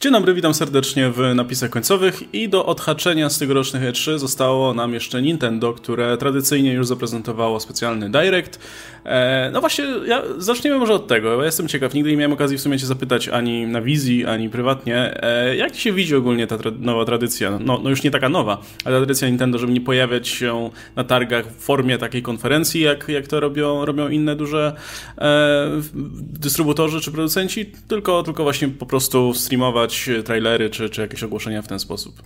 Dzień dobry, witam serdecznie w napisach końcowych i do odhaczenia z tegorocznych E3 zostało nam jeszcze Nintendo, które tradycyjnie już zaprezentowało specjalny Direct. E, no właśnie, ja, zaczniemy może od tego. Ja jestem ciekaw, nigdy nie miałem okazji w sumie cię zapytać ani na wizji, ani prywatnie. E, jak się widzi ogólnie ta tra nowa tradycja? No, no już nie taka nowa, ale tradycja Nintendo, żeby nie pojawiać się na targach w formie takiej konferencji, jak, jak to robią, robią inne duże e, dystrybutorzy czy producenci, tylko, tylko właśnie po prostu streamować trailery czy, czy jakieś ogłoszenia w ten sposób.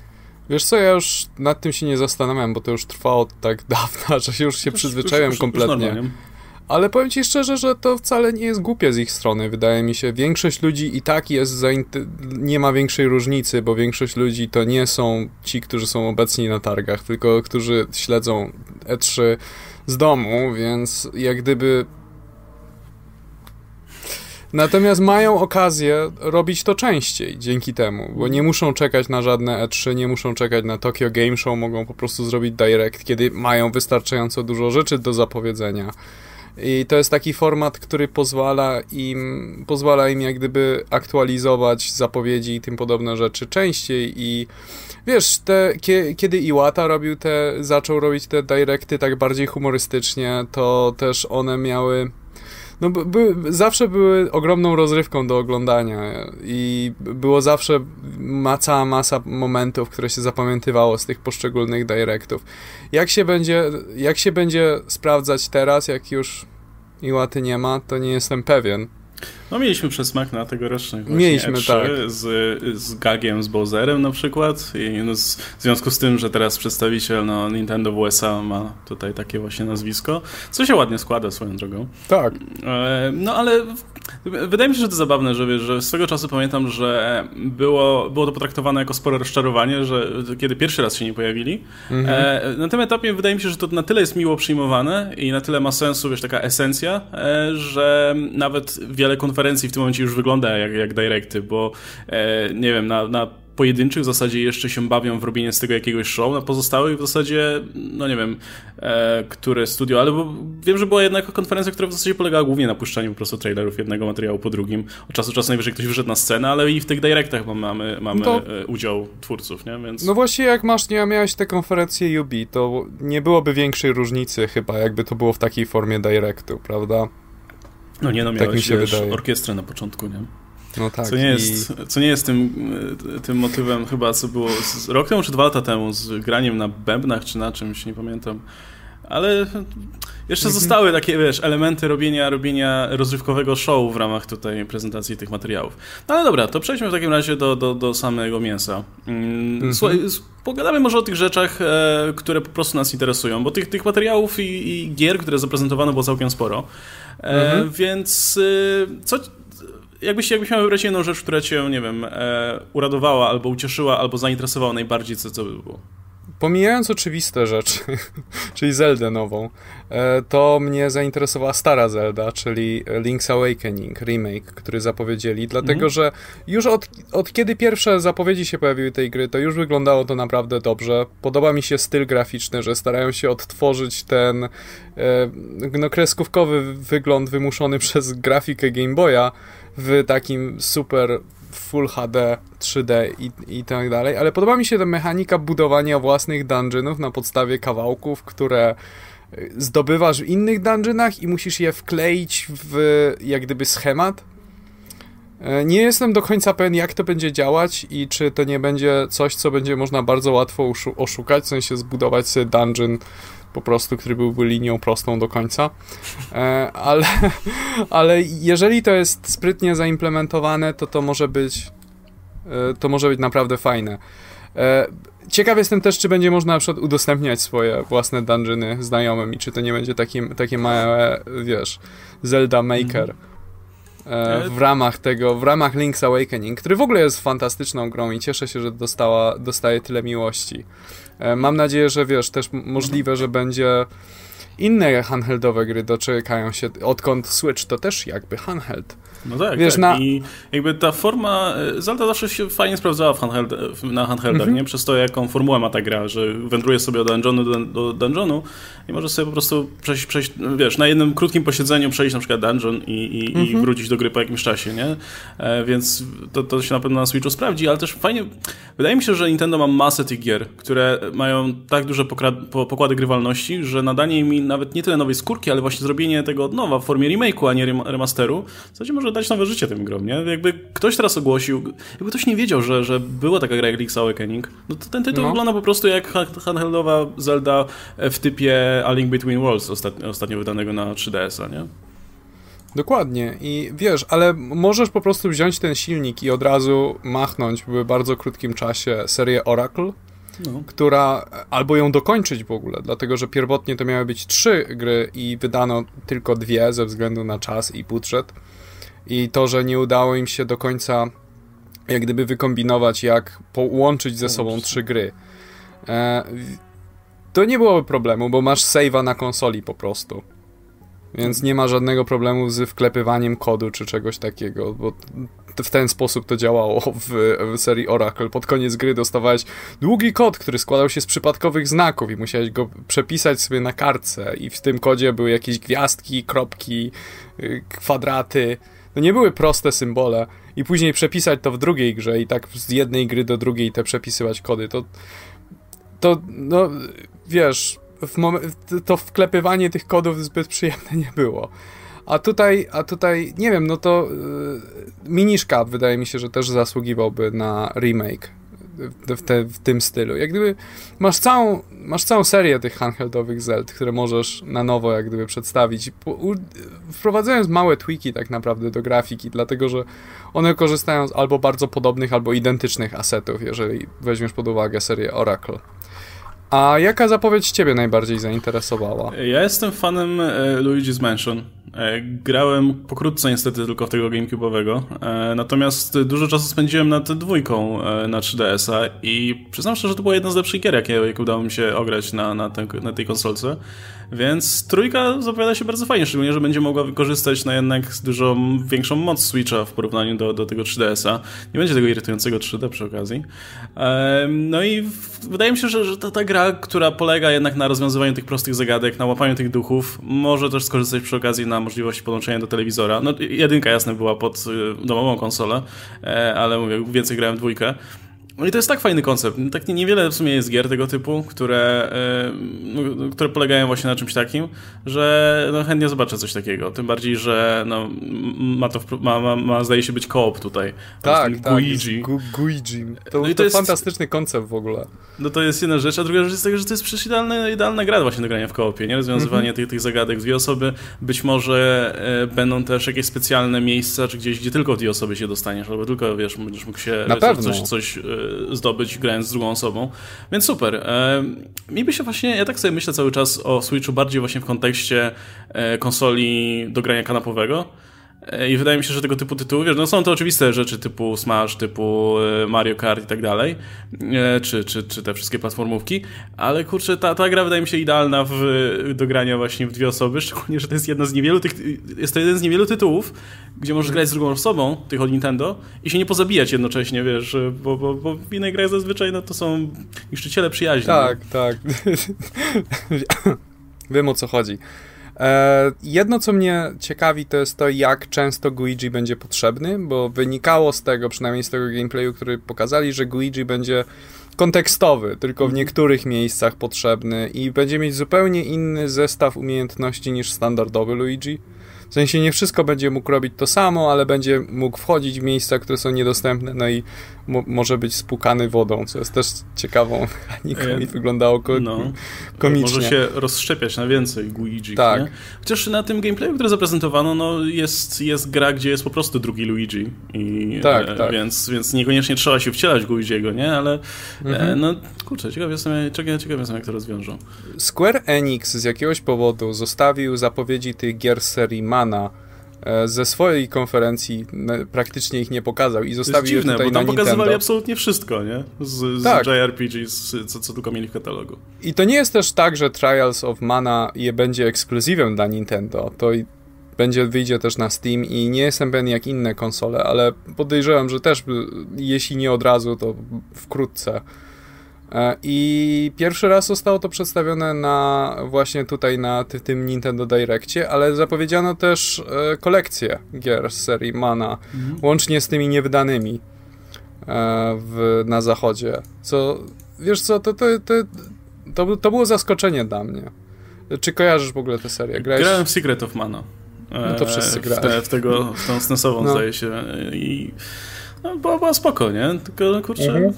Wiesz co, ja już nad tym się nie zastanawiam, bo to już trwało tak dawno, że się już się przyzwyczaiłem już, kompletnie. Już ale powiem ci szczerze, że to wcale nie jest głupie z ich strony, wydaje mi się. Większość ludzi i tak jest nie ma większej różnicy, bo większość ludzi to nie są ci, którzy są obecni na targach, tylko którzy śledzą E3 z domu, więc jak gdyby Natomiast mają okazję robić to częściej dzięki temu, bo nie muszą czekać na żadne E3, nie muszą czekać na Tokyo Game Show, mogą po prostu zrobić direct, kiedy mają wystarczająco dużo rzeczy do zapowiedzenia. I to jest taki format, który pozwala im, pozwala im jak gdyby aktualizować zapowiedzi i tym podobne rzeczy częściej i wiesz, te, kiedy Iwata robił te, zaczął robić te directy tak bardziej humorystycznie, to też one miały no, by, zawsze były ogromną rozrywką do oglądania i było zawsze ma, cała masa momentów, które się zapamiętywało z tych poszczególnych directów. Jak się będzie, jak się będzie sprawdzać teraz, jak już Iłaty nie ma, to nie jestem pewien. No mieliśmy przesmak na tegorocznych Mieliśmy, E3 tak. z, z Gagiem, z Bowserem na przykład i no z, w związku z tym, że teraz przedstawiciel no, Nintendo w USA ma tutaj takie właśnie nazwisko, co się ładnie składa swoją drogą. Tak. E, no ale wydaje mi się, że to zabawne, że wiesz, że swego czasu pamiętam, że było, było to potraktowane jako spore rozczarowanie, że kiedy pierwszy raz się nie pojawili. Mhm. E, na tym etapie wydaje mi się, że to na tyle jest miło przyjmowane i na tyle ma sensu, wiesz, taka esencja, że nawet wiele konferencji konferencji w tym momencie już wygląda jak, jak directy, bo e, nie wiem, na, na pojedynczych w zasadzie jeszcze się bawią w robienie z tego jakiegoś show, na pozostałych w zasadzie, no nie wiem, e, które studio, ale bo wiem, że była jednak konferencja, która w zasadzie polegała głównie na puszczaniu po prostu trailerów jednego materiału po drugim. Od czasu do czasu najwyżej ktoś wyszedł na scenę, ale i w tych directach mamy, mamy no to... E, udział twórców, nie? Więc... No właśnie jak masz, nie miałeś te konferencje UB, to nie byłoby większej różnicy chyba, jakby to było w takiej formie directu, prawda? No nie, no miałeś tak mi się wiesz, orkiestrę na początku, nie? No tak. Co nie jest, i... co nie jest tym, tym motywem chyba, co było z, rok temu czy dwa lata temu z graniem na bębnach czy na czymś, nie pamiętam. Ale jeszcze mhm. zostały takie, wiesz, elementy robienia, robienia rozrywkowego show w ramach tutaj prezentacji tych materiałów. No ale dobra, to przejdźmy w takim razie do, do, do samego mięsa. Mm, mhm. Słuchaj, pogadamy może o tych rzeczach, e, które po prostu nas interesują, bo tych, tych materiałów i, i gier, które zaprezentowano było całkiem sporo. E, mhm. Więc e, co jakbyś, jakbyś miał wybrać jedną rzecz, która cię, nie wiem, e, uradowała, albo ucieszyła, albo zainteresowała najbardziej, co, co by było? Pomijając oczywiste rzeczy, czyli Zeldę nową, e, to mnie zainteresowała stara Zelda, czyli Link's Awakening remake, który zapowiedzieli, dlatego mhm. że już od, od kiedy pierwsze zapowiedzi się pojawiły tej gry, to już wyglądało to naprawdę dobrze. Podoba mi się styl graficzny, że starają się odtworzyć ten e, no, kreskówkowy wygląd wymuszony przez grafikę Game Boya w takim super Full HD, 3D i, i tak dalej, ale podoba mi się ta mechanika budowania własnych dungeonów na podstawie kawałków, które y, zdobywasz w innych dungeonach i musisz je wkleić w jak gdyby schemat. E, nie jestem do końca pewien, jak to będzie działać i czy to nie będzie coś, co będzie można bardzo łatwo oszukać, w sensie zbudować sobie dungeon po prostu, który byłby linią prostą do końca. E, ale, ale jeżeli to jest sprytnie zaimplementowane, to to może być e, to może być naprawdę fajne. E, ciekaw jestem też, czy będzie można na przykład udostępniać swoje własne dungeony znajomym i czy to nie będzie takie, takie małe, wiesz, Zelda Maker. Mm w ramach tego, w ramach Link's Awakening, który w ogóle jest fantastyczną grą i cieszę się, że dostała, dostaje tyle miłości. E, mam nadzieję, że wiesz, też możliwe, że będzie inne handheldowe gry doczekają się, odkąd Switch to też jakby handheld. No tak, Wiesz, tak. Na... i jakby ta forma, e, Zelda zawsze się fajnie sprawdzała w handheld, na handheldach, mm -hmm. nie? Przez to, jaką formułę ma ta gra, że wędruje sobie od dungeonu do, do dungeonu i może sobie po prostu przejść, przejść, wiesz, na jednym krótkim posiedzeniu przejść na przykład dungeon i, i, mm -hmm. i mhm. wrócić do gry po jakimś czasie, nie? E, więc to, to się na pewno na Switchu sprawdzi, ale też fajnie, wydaje mi się, że Nintendo ma masę tych gier, które mają tak duże pokłady grywalności, że nadanie im nawet nie tyle nowej skórki, ale właśnie zrobienie tego od nowa w formie remake'u, a nie remasteru, w zasadzie może dać nowe życie tym grom, nie? Jakby ktoś teraz ogłosił, jakby ktoś nie wiedział, że, że była taka gra jak Link's Awakening, no to ten tytuł no. wygląda po prostu jak handheldowa Zelda w typie A Link Between Worlds ostatnio, ostatnio wydanego na 3DS-a, nie? Dokładnie i wiesz, ale możesz po prostu wziąć ten silnik i od razu machnąć w bardzo krótkim czasie serię Oracle, no. która, albo ją dokończyć w ogóle, dlatego że pierwotnie to miały być trzy gry i wydano tylko dwie ze względu na czas i budżet. I to, że nie udało im się do końca jak gdyby wykombinować, jak połączyć ze sobą trzy gry. E, to nie byłoby problemu, bo masz save'a na konsoli po prostu. Więc nie ma żadnego problemu z wklepywaniem kodu czy czegoś takiego, bo w ten sposób to działało w, w, serii Oracle. Pod koniec gry dostawałeś długi kod, który składał się z przypadkowych znaków i musiałeś go przepisać sobie na kartce i w tym kodzie były jakieś gwiazdki, kropki, y, kwadraty. To nie były proste symbole i później przepisać to w drugiej grze i tak z jednej gry do drugiej te przepisywać kody, to to, no, wiesz, w to wklepywanie tych kodów zbyt przyjemne nie było. A tutaj, a tutaj, nie wiem, no to yy, Miniszka wydaje mi się, że też zasługiwałby na remake w, te, w, tym stylu. Jak gdyby masz całą, masz całą serię tych handheldowych Zeld, które możesz na nowo jak gdyby przedstawić, wprowadzając małe tweaki tak naprawdę do grafiki, dlatego że one korzystają z albo bardzo podobnych, albo identycznych asetów, jeżeli weźmiesz pod uwagę serię Oracle. A jaka zapowiedź Ciebie najbardziej zainteresowała? Ja jestem fanem e, Luigi's Mansion. E, grałem pokrótce niestety tylko w tego GameCube'owego, e, natomiast dużo czasu spędziłem nad dwójką na 3DS-a i przyznam szczerze, że to była jedna z lepszych gier, jakie, jakie udało mi się ograć na, na, ten, na tej konsolce. Więc trójka zapowiada się bardzo fajnie, szczególnie, że będzie mogła wykorzystać na jednak dużo większą moc Switcha w porównaniu do, do tego 3DS-a. Nie będzie tego irytującego 3D przy okazji. No i wydaje mi się, że, że ta, ta gra, która polega jednak na rozwiązywaniu tych prostych zagadek, na łapaniu tych duchów, może też skorzystać przy okazji na możliwość podłączenia do telewizora. No jedynka jasne była pod y, domową konsolę, e, ale mówię, więcej grałem w dwójkę. No i to jest tak fajny koncept. Tak niewiele w sumie jest gier tego typu, które, yy, które polegają właśnie na czymś takim, że no, chętnie zobaczę coś takiego. Tym bardziej, że no, ma to ma, ma, ma zdaje się być koop tutaj. Tak, tak. Guigi. Gu Guigi. To, no to, to jest, fantastyczny koncept w ogóle. No to jest jedna rzecz, a druga rzecz jest taka, że to jest przecież idealna, idealna gra właśnie do grania w koopie, nie? Rozwiązywanie mm -hmm. tych, tych zagadek dwie osoby. Być może e, będą też jakieś specjalne miejsca, czy gdzieś, gdzie tylko dwie osoby się dostaniesz, albo tylko, wiesz, będziesz mógł się Na pewno. coś, coś e, zdobyć grając z drugą osobą. Więc super. E, mi by się właśnie, ja tak sobie myślę cały czas o Switchu bardziej właśnie w kontekście e, konsoli do grania kanapowego. E, I wydaje mi się, że tego typu tytuły, wiesz, no są to oczywiste rzeczy typu Smash, typu e, Mario Kart i tak dalej, e, czy, czy, czy te wszystkie platformówki, ale kurczę, ta, ta gra wydaje mi się idealna w, do grania właśnie w dwie osoby, szczególnie, że to jest jedna z niewielu tych, jest to jeden z niewielu tytułów, gdzie możesz grać z drugą osobą, tych od Nintendo, i się nie pozabijać jednocześnie, wiesz, bo, bo, bo w innej grach zazwyczaj no, to są niszczyciele przyjaźni. Tak, tak. Wiem o co chodzi. E, jedno, co mnie ciekawi, to jest to, jak często Guigi będzie potrzebny, bo wynikało z tego, przynajmniej z tego gameplayu, który pokazali, że Guigi będzie kontekstowy, tylko w mhm. niektórych miejscach potrzebny i będzie mieć zupełnie inny zestaw umiejętności niż standardowy Luigi. W sensie nie wszystko będzie mógł robić to samo, ale będzie mógł wchodzić w miejsca, które są niedostępne, no i może być spłukany wodą, co jest też ciekawą mechaniką i wyglądało ko no, komicznie. Może się rozszczepiać na więcej Luigi. Tak. Nie? Chociaż na tym gameplayu, który zaprezentowano, no jest, jest gra, gdzie jest po prostu drugi Luigi. I, tak, e, tak. Więc, więc niekoniecznie trzeba się wcielać w Luigiego, nie? Ale e, mhm. e, no kurczę, ciekaw jestem, ciekaw jestem, jak to rozwiążą. Square Enix z jakiegoś powodu zostawił zapowiedzi tych gier serii Mana e, ze swojej konferencji praktycznie ich nie pokazał i zostawił to jest dziwne, je tutaj bo tam pokazywali Nintendo. absolutnie wszystko, nie? Z, z tak. JRPG, z, co, co tylko mieli w katalogu. I to nie jest też tak, że Trials of Mana je będzie ekskluzywem dla Nintendo. To będzie, wyjdzie też na Steam i nie jestem pewien jak inne konsole, ale podejrzewam, że też jeśli nie od razu, to wkrótce. E, I pierwszy raz zostało to przedstawione na właśnie tutaj na ty, tym Nintendo Directie, ale zapowiedziano też e, kolekcję gier z serii Mana, mhm. łącznie z tymi niewydanymi e, w, na zachodzie. Co, wiesz co, to, to, to, to, to było zaskoczenie dla mnie. Czy kojarzysz w ogóle tę serię? Grałeś... Grałem w Secret of Mana. No to wszyscy grali. W, te, w, tego, w tą SNESową no. zdaje się i no, była, była spoko, nie? Tylko kurczę... Mhm.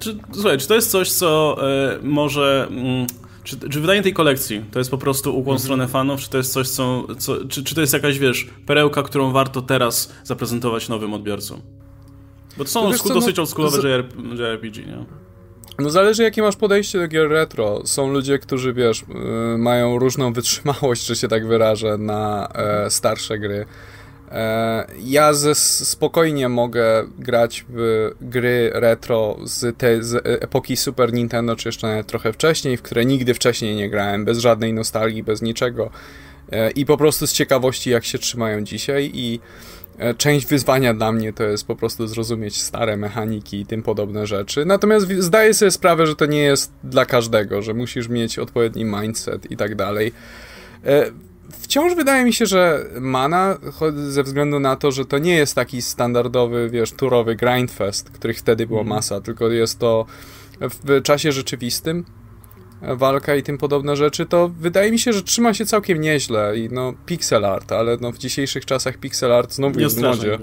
Czy, słuchaj, czy to jest coś, co y, może... Mm, czy, czy, wydanie tej kolekcji to jest po prostu ukłon mhm. stronę fanów, czy to jest coś, co, co czy, czy, to jest jakaś, wiesz, perełka, którą warto teraz zaprezentować nowym odbiorcom? Bo to są no, co, dosyć no, oldschoolowe z... JRPG, nie? No zależy jakie masz podejście do gier retro. Są ludzie, którzy wiesz, y, mają różną wytrzymałość, że się tak wyrażę, na e, starsze gry. E, ja ze, spokojnie mogę grać w gry retro z, te, z epoki Super Nintendo, czy jeszcze trochę wcześniej, w które nigdy wcześniej nie grałem, bez żadnej nostalgii, bez niczego. E, I po prostu z ciekawości, jak się trzymają dzisiaj i E, część wyzwania dla mnie to jest po prostu zrozumieć stare mechaniki i tym podobne rzeczy. Natomiast zdaję sobie sprawę, że to nie jest dla każdego, że musisz mieć odpowiedni mindset i tak dalej. Wciąż wydaje mi się, że Mana, ze względu na to, że to nie jest taki standardowy, wiesz, turowy grindfest, których wtedy było mhm. masa, tylko jest to w czasie rzeczywistym, walka i tym podobne rzeczy, to wydaje mi się, że trzyma się całkiem nieźle i no pixel art, ale no w dzisiejszych czasach pixel art znowu Nie jest w modzie.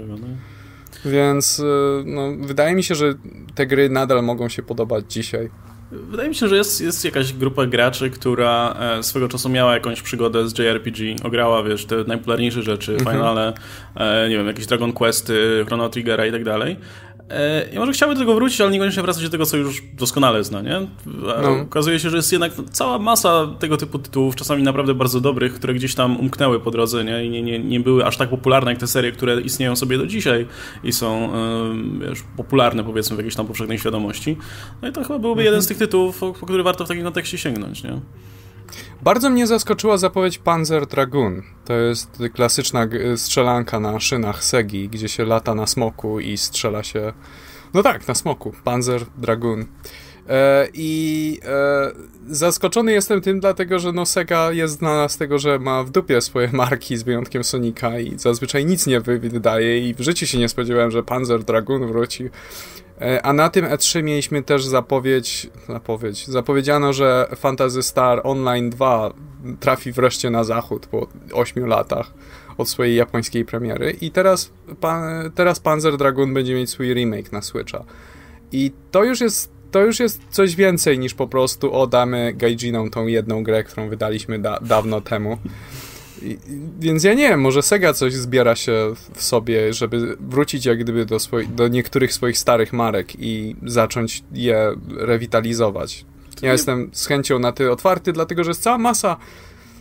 Więc y, no, wydaje mi się, że te gry nadal mogą się podobać dzisiaj. Wydaje mi się, że jest, jest jakaś grupa graczy, która e, swego czasu miała jakąś przygodę z JRPG, ograła, wiesz, te najpopularniejsze rzeczy, mhm. Finale, e, nie wiem, jakieś Dragon Questy, Chrono Triggera i tak dalej. E, I może chciałby do tego wrócić, ale niekoniecznie wracać do tego, co już doskonale zna, nie? No. Okazuje się, że jest jednak cała masa tego typu tytułów, czasami naprawdę bardzo dobrych, które gdzieś tam umknęły po drodze, nie? I nie, nie, nie były aż tak popularne jak te serie, które istnieją sobie do dzisiaj i są wiesz, popularne, powiedzmy, w jakiejś tam powszechnej świadomości. No i to chyba byłby mhm. jeden z tych tytułów, po który warto w takim kontekście sięgnąć, nie? Bardzo mnie zaskoczyła zapowiedź Panzer Dragoon. To jest klasyczna strzelanka na szynach Segi, gdzie się lata na smoku i strzela się. No tak, na smoku. Panzer Dragoon. E, I e, zaskoczony jestem tym, dlatego że no Sega jest znana z tego, że ma w dupie swoje marki z wyjątkiem Sonika i zazwyczaj nic nie wydaje i w życiu się nie spodziewałem, że Panzer Dragoon wróci. E, a na tym E3 mieliśmy też zapowiedź, zapowiedź, zapowiedziano, że Fantasy Star Online 2 trafi wreszcie na zachód po 8 latach od swojej japońskiej premiery i teraz, pan, teraz Panzer Dragoon będzie mieć swój remake na Switcha. I to już jest to już jest coś więcej niż po prostu oddamy Gaijinom tą jedną grę, którą wydaliśmy da dawno temu. I, więc ja nie wiem, może Sega coś zbiera się w sobie, żeby wrócić jak gdyby do, swoi, do niektórych swoich starych marek i zacząć je rewitalizować. Ja nie... jestem z chęcią na ty otwarty, dlatego że jest cała masa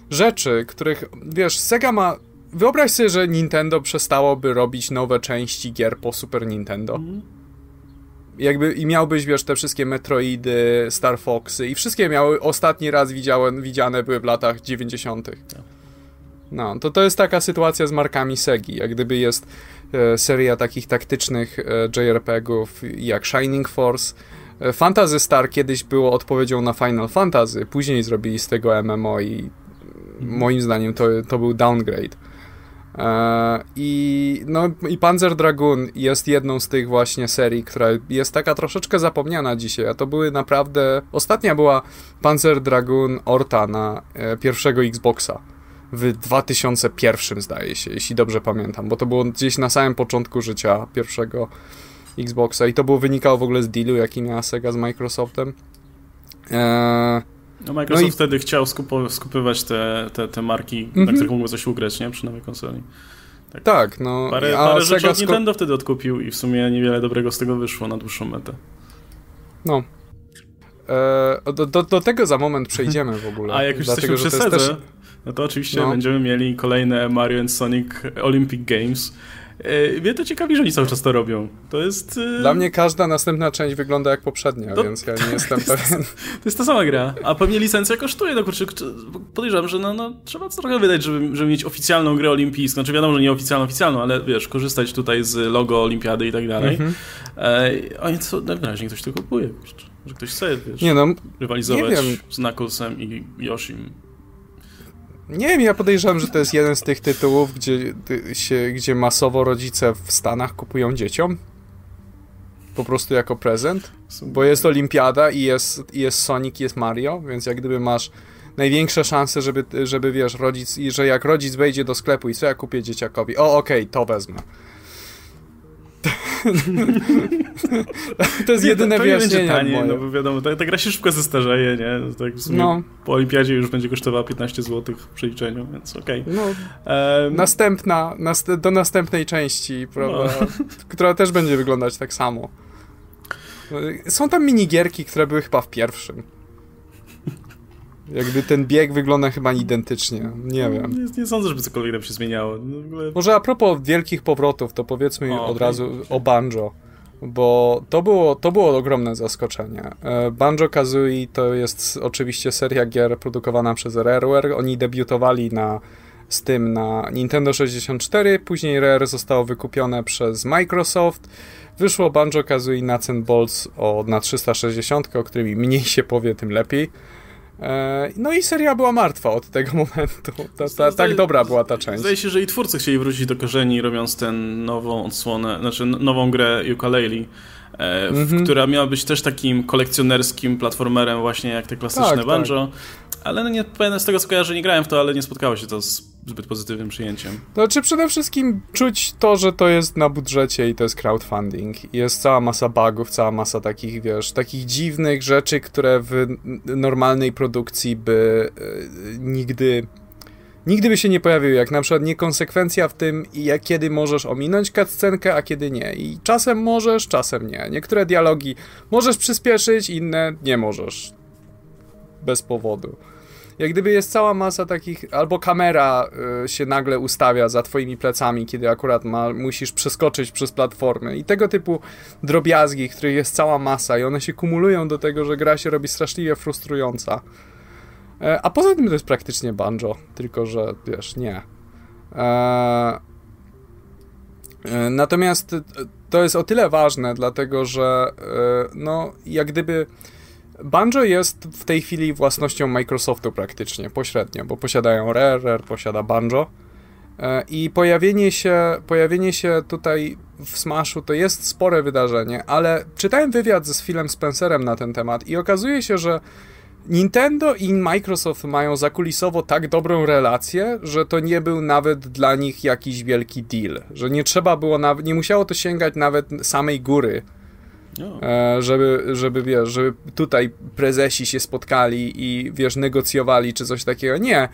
rzeczy, których, wiesz, Sega ma... Wyobraź sobie, że Nintendo przestałoby robić nowe części gier po Super Nintendo. Mm. Jakby i miałbyś, wiesz, te wszystkie Metroidy, Star Foxy i wszystkie miały ostatni raz widziałem, widziane były w latach 90. No, to to jest taka sytuacja z markami Segi, jak gdyby jest e, seria takich taktycznych e, JRPG-ów jak Shining Force. E, Fantasy Star kiedyś było odpowiedzią na Final Fantasy, później zrobili z tego MMO i moim zdaniem to, to był downgrade. E, I, no, I Panzer Dragoon jest jedną z tych właśnie serii, która jest taka troszeczkę zapomniana dzisiaj, a to były naprawdę... Ostatnia była Panzer Dragoon Orta na e, pierwszego Xboxa w 2001 zdaje się, jeśli dobrze pamiętam, bo to było gdzieś na samym początku życia pierwszego Xboxa i to było wynikało w ogóle z dealu, jaki miała Sega z Microsoftem. Eee, no Microsoft no i... wtedy chciał skupo, skupywać te, te, te marki, mm -hmm. na mhm. których mógłby coś ugrać, nie? Przy nowej konsoli. Tak, tak no. Parę, parę rzeczy od Nintendo wtedy odkupił i w sumie niewiele dobrego z tego wyszło na dłuższą metę. No. E, do, do, do, tego za moment przejdziemy w ogóle. A jak już dlatego, jesteśmy przy też... no to oczywiście no. będziemy mieli kolejne Mario Sonic Olympic Games. E, mnie to ciekawi, że oni cały czas to robią. To jest... E, Dla mnie każda następna część wygląda jak poprzednia, to, więc ja nie jestem to pewien. Jest, to jest ta sama gra, a pewnie licencja kosztuje, no kurczę, podejrzewam, że no, no, trzeba trochę wydać, żeby, żeby mieć oficjalną grę olimpijską. Znaczy wiadomo, że nie oficjalną, oficjalną, ale wiesz, korzystać tutaj z logo olimpiady i tak dalej. Mhm. E, oni co, najwyraźniej ktoś to kupuje, kurczę. Że ktoś chce, wiesz, nie no, rywalizować nie wiem. z Knucklesem i Yoshim. Nie wiem, ja podejrzewam, że to jest jeden z tych tytułów, gdzie, się, gdzie masowo rodzice w Stanach kupują dzieciom. Po prostu jako prezent. Bo jest Olimpiada i jest, i jest Sonic, i jest Mario, więc jak gdyby masz największe szanse, żeby, żeby wiesz, rodzic, i że jak rodzic wejdzie do sklepu i co ja kupię dzieciakowi? O, okej, okay, to wezmę. to jest jedyne to, to wyjaśnienie tanie, no bo wiadomo, ta, ta, gra się szybko zestarzeje, nie? Tak w sumie no. Po olimpiadzie już będzie kosztowała 15 zł w przeliczeniu, więc okej. Okay. No. Um, Następna, nast do następnej części, prawda? No. która też będzie wyglądać tak samo. Są tam minigierki, które były chyba w pierwszym. Jakby ten bieg wygląda chyba identycznie. Nie wiem. Nie, nie sądzę, żeby cokolwiek tam się zmieniało. No ogóle... Może a propos wielkich powrotów, to powiedzmy o, od okay. razu o Banjo. Bo to było, to było ogromne zaskoczenie. E, Banjo Kazooie to jest oczywiście seria gier produkowana przez Rareware. Oni debiutowali na, z tym na Nintendo 64, później Rare zostało wykupione przez Microsoft. Wyszło Banjo Kazooie na Balls o, na 360, o którym mniej się powie, tym lepiej. E, no i seria była martwa od tego momentu. Ta, ta, tak dobra była ta część. Zdaje się, że i twórcy chcieli wrócić do korzeni, robiąc tę nową odsłonę, znaczy nową grę ukulele, e, mhm. która miała być też takim kolekcjonerskim platformerem właśnie jak te klasyczne tak, banjo. Tak ale no nie z tego nie grałem w to, ale nie spotkało się to z zbyt pozytywnym przyjęciem. Znaczy przede wszystkim czuć to, że to jest na budżecie i to jest crowdfunding. Jest cała masa bugów, cała masa takich, wiesz, takich dziwnych rzeczy, które w normalnej produkcji by e, nigdy nigdy by się nie pojawiły, jak na przykład niekonsekwencja w tym, jak kiedy możesz ominąć cutscenkę, a kiedy nie. I czasem możesz, czasem nie. Niektóre dialogi możesz przyspieszyć, inne nie możesz. Bez powodu jak gdyby jest cała masa takich, albo kamera y, się nagle ustawia za twoimi plecami, kiedy akurat ma, musisz przeskoczyć przez platformy i tego typu drobiazgi, których jest cała masa i one się kumulują do tego, że gra się robi straszliwie frustrująca. E, a poza tym to jest praktycznie banjo, tylko że wiesz, nie. E, e, natomiast to jest o tyle ważne, dlatego że no, jak gdyby Banjo jest w tej chwili własnością Microsoftu praktycznie, pośrednio, bo posiadają Rare, Rare posiada Banjo. E, I pojawienie się, pojawienie się tutaj w Smashu to jest spore wydarzenie, ale czytałem wywiad z Philem Spencerem na ten temat i okazuje się, że Nintendo i Microsoft mają zakulisowo tak dobrą relację, że to nie był nawet dla nich jakiś wielki deal, że nie trzeba było, nie musiało to sięgać nawet samej góry no. E, żeby, żeby, wiesz, żeby tutaj prezesi się spotkali i, wiesz, negocjowali czy coś takiego. Nie. E,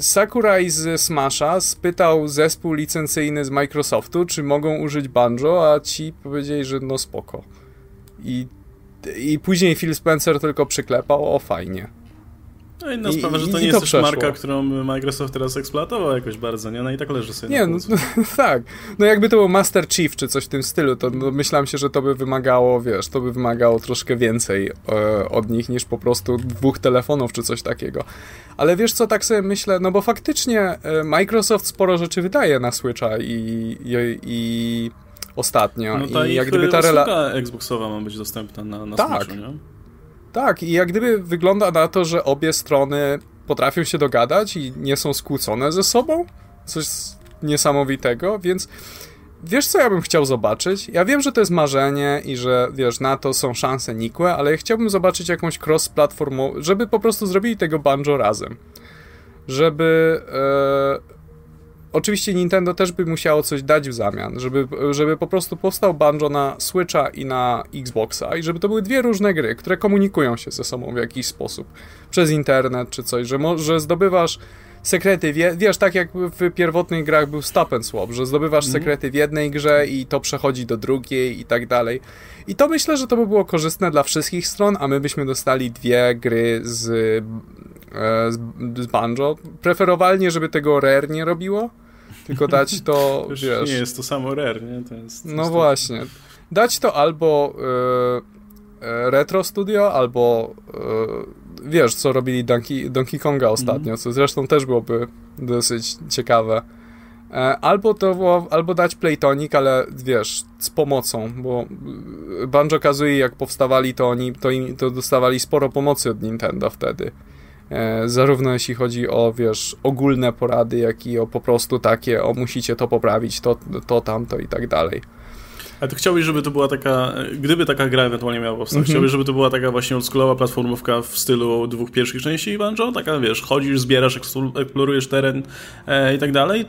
Sakurai z Smasha spytał zespół licencyjny z Microsoftu, czy mogą użyć banjo, a ci powiedzieli, że no spoko. I, i później Phil Spencer tylko przyklepał, o fajnie. No inna I, sprawa, że to nie jest też marka, którą Microsoft teraz eksploatował jakoś bardzo, nie? No i tak leży sobie Nie, no, no, tak. No jakby to był Master Chief czy coś w tym stylu, to no, myślałem się, że to by wymagało, wiesz, to by wymagało troszkę więcej e, od nich niż po prostu dwóch telefonów czy coś takiego. Ale wiesz co, tak sobie myślę, no bo faktycznie e, Microsoft sporo rzeczy wydaje na Switcha i, i, i ostatnio. No ta I jak gdyby ta rela... Xboxowa ma być dostępna na, na tak. Switchu, nie? Tak, i jak gdyby wygląda na to, że obie strony potrafią się dogadać i nie są skłócone ze sobą. Coś niesamowitego, więc wiesz, co ja bym chciał zobaczyć? Ja wiem, że to jest marzenie i że, wiesz, na to są szanse nikłe, ale ja chciałbym zobaczyć jakąś cross-platformową, żeby po prostu zrobili tego banjo razem. Żeby... E, Oczywiście Nintendo też by musiało coś dać w zamian, żeby, żeby po prostu powstał Banjo na Switcha i na Xboxa i żeby to były dwie różne gry, które komunikują się ze sobą w jakiś sposób. Przez internet czy coś, że, że zdobywasz sekrety, wie, wiesz, tak jak w pierwotnych grach był stop and swap, że zdobywasz mm. sekrety w jednej grze i to przechodzi do drugiej i tak dalej. I to myślę, że to by było korzystne dla wszystkich stron, a my byśmy dostali dwie gry z, e, z, z Banjo. Preferowalnie, żeby tego Rare nie robiło, tylko dać to, Już wiesz... nie jest to samo Rare, nie? To jest, to no jest właśnie. Dać to albo e, Retro Studio, albo e, wiesz, co robili Donkey, Donkey Konga ostatnio, mm. co zresztą też byłoby dosyć ciekawe. Albo to było, albo dać Playtonic, ale wiesz, z pomocą, bo Banjo Kazooie jak powstawali, to oni to, im, to dostawali sporo pomocy od Nintendo wtedy. E, zarówno jeśli chodzi o, wiesz, ogólne porady, jak i o po prostu takie, o musicie to poprawić, to, to tamto i tak dalej. Ale to chciałbyś, żeby to była taka, gdyby taka gra ewentualnie miała powstać, mm -hmm. chciałbyś, żeby to była taka właśnie oldschoolowa platformówka w stylu dwóch pierwszych części Banjo? Taka, wiesz, chodzisz, zbierasz, eksplorujesz teren e, i tak dalej?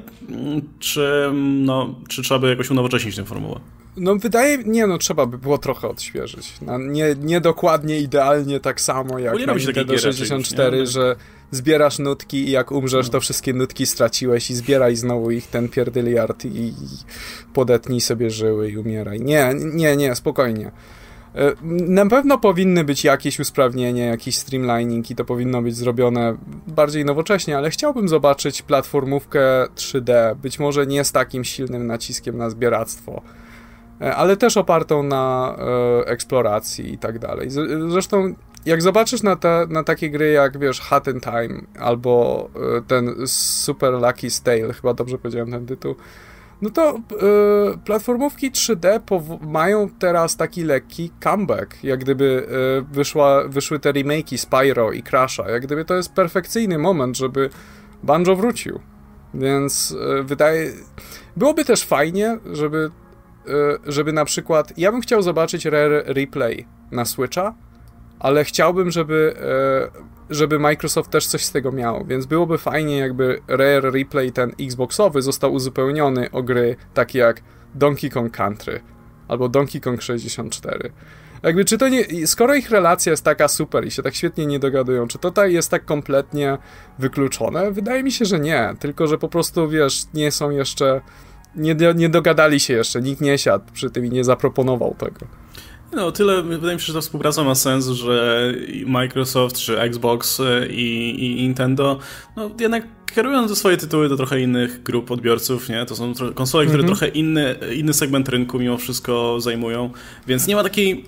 Czy, no, czy trzeba by jakoś unowocześnić tę formułę? No wydaje nie no, trzeba by było trochę odświeżyć. No, nie, nie dokładnie idealnie tak samo jak na Nintendo 64, już, że zbierasz nutki i jak umrzesz, no. to wszystkie nutki straciłeś i zbieraj znowu ich ten pierdyliard i, i podetnij sobie żyły i umieraj. Nie, nie, nie, spokojnie. E, na pewno powinny być jakieś usprawnienie, jakiś streamlining i to powinno być zrobione bardziej nowocześnie, ale chciałbym zobaczyć platformówkę 3D, być może nie z takim silnym naciskiem na zbieractwo ale też opartą na e, eksploracji i tak dalej. Zresztą jak zobaczysz na, te, na takie gry jak, wiesz, Hat in Time albo e, ten Super Lucky Stale, chyba dobrze powiedziałem ten tytuł, no to e, platformówki 3D mają teraz taki lekki comeback, jak gdyby e, wyszła, wyszły te remake'i Spyro i Crasha, jak gdyby to jest perfekcyjny moment, żeby Banjo wrócił. Więc e, wydaje... Byłoby też fajnie, żeby żeby na przykład. Ja bym chciał zobaczyć Rare Replay na Switcha, ale chciałbym, żeby, y, żeby Microsoft też coś z tego miał, więc byłoby fajnie, jakby Rare Replay ten Xboxowy został uzupełniony o gry takie jak Donkey Kong Country albo Donkey Kong 64. Jakby, czy to nie, skoro ich relacja jest taka super i się tak świetnie nie dogadują, czy to tutaj jest tak kompletnie wykluczone? Wydaje mi się, że nie, tylko że po prostu, wiesz, nie są jeszcze nie, nie dogadali się jeszcze, nikt nie siadł przy tym i nie zaproponował tego. No, tyle, wydaje mi się, że ta współpraca ma sens, że Microsoft czy Xbox e, i, i Nintendo, no jednak kierują swoje tytuły do trochę innych grup odbiorców, nie? To są konsole, które mm -hmm. trochę inny, inny segment rynku mimo wszystko zajmują, więc nie ma takiej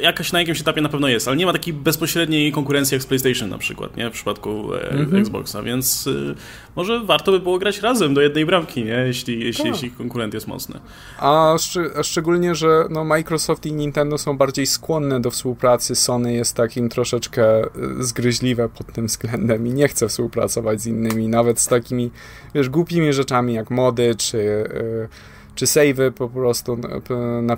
jakaś na jakimś etapie na pewno jest, ale nie ma takiej bezpośredniej konkurencji jak z PlayStation na przykład, nie? W przypadku e, mm -hmm. Xboxa, więc y, może warto by było grać razem do jednej bramki, nie? Jeśli, jeśli, jeśli konkurent jest mocny. A, szcz a, szczególnie, że no, Microsoft i Nintendo są bardziej skłonne do współpracy, Sony jest takim troszeczkę y, zgryźliwe pod tym względem i nie chce współpracować z innymi, nawet z takimi, wiesz, głupimi rzeczami jak mody, czy... Y, czy savey po prostu na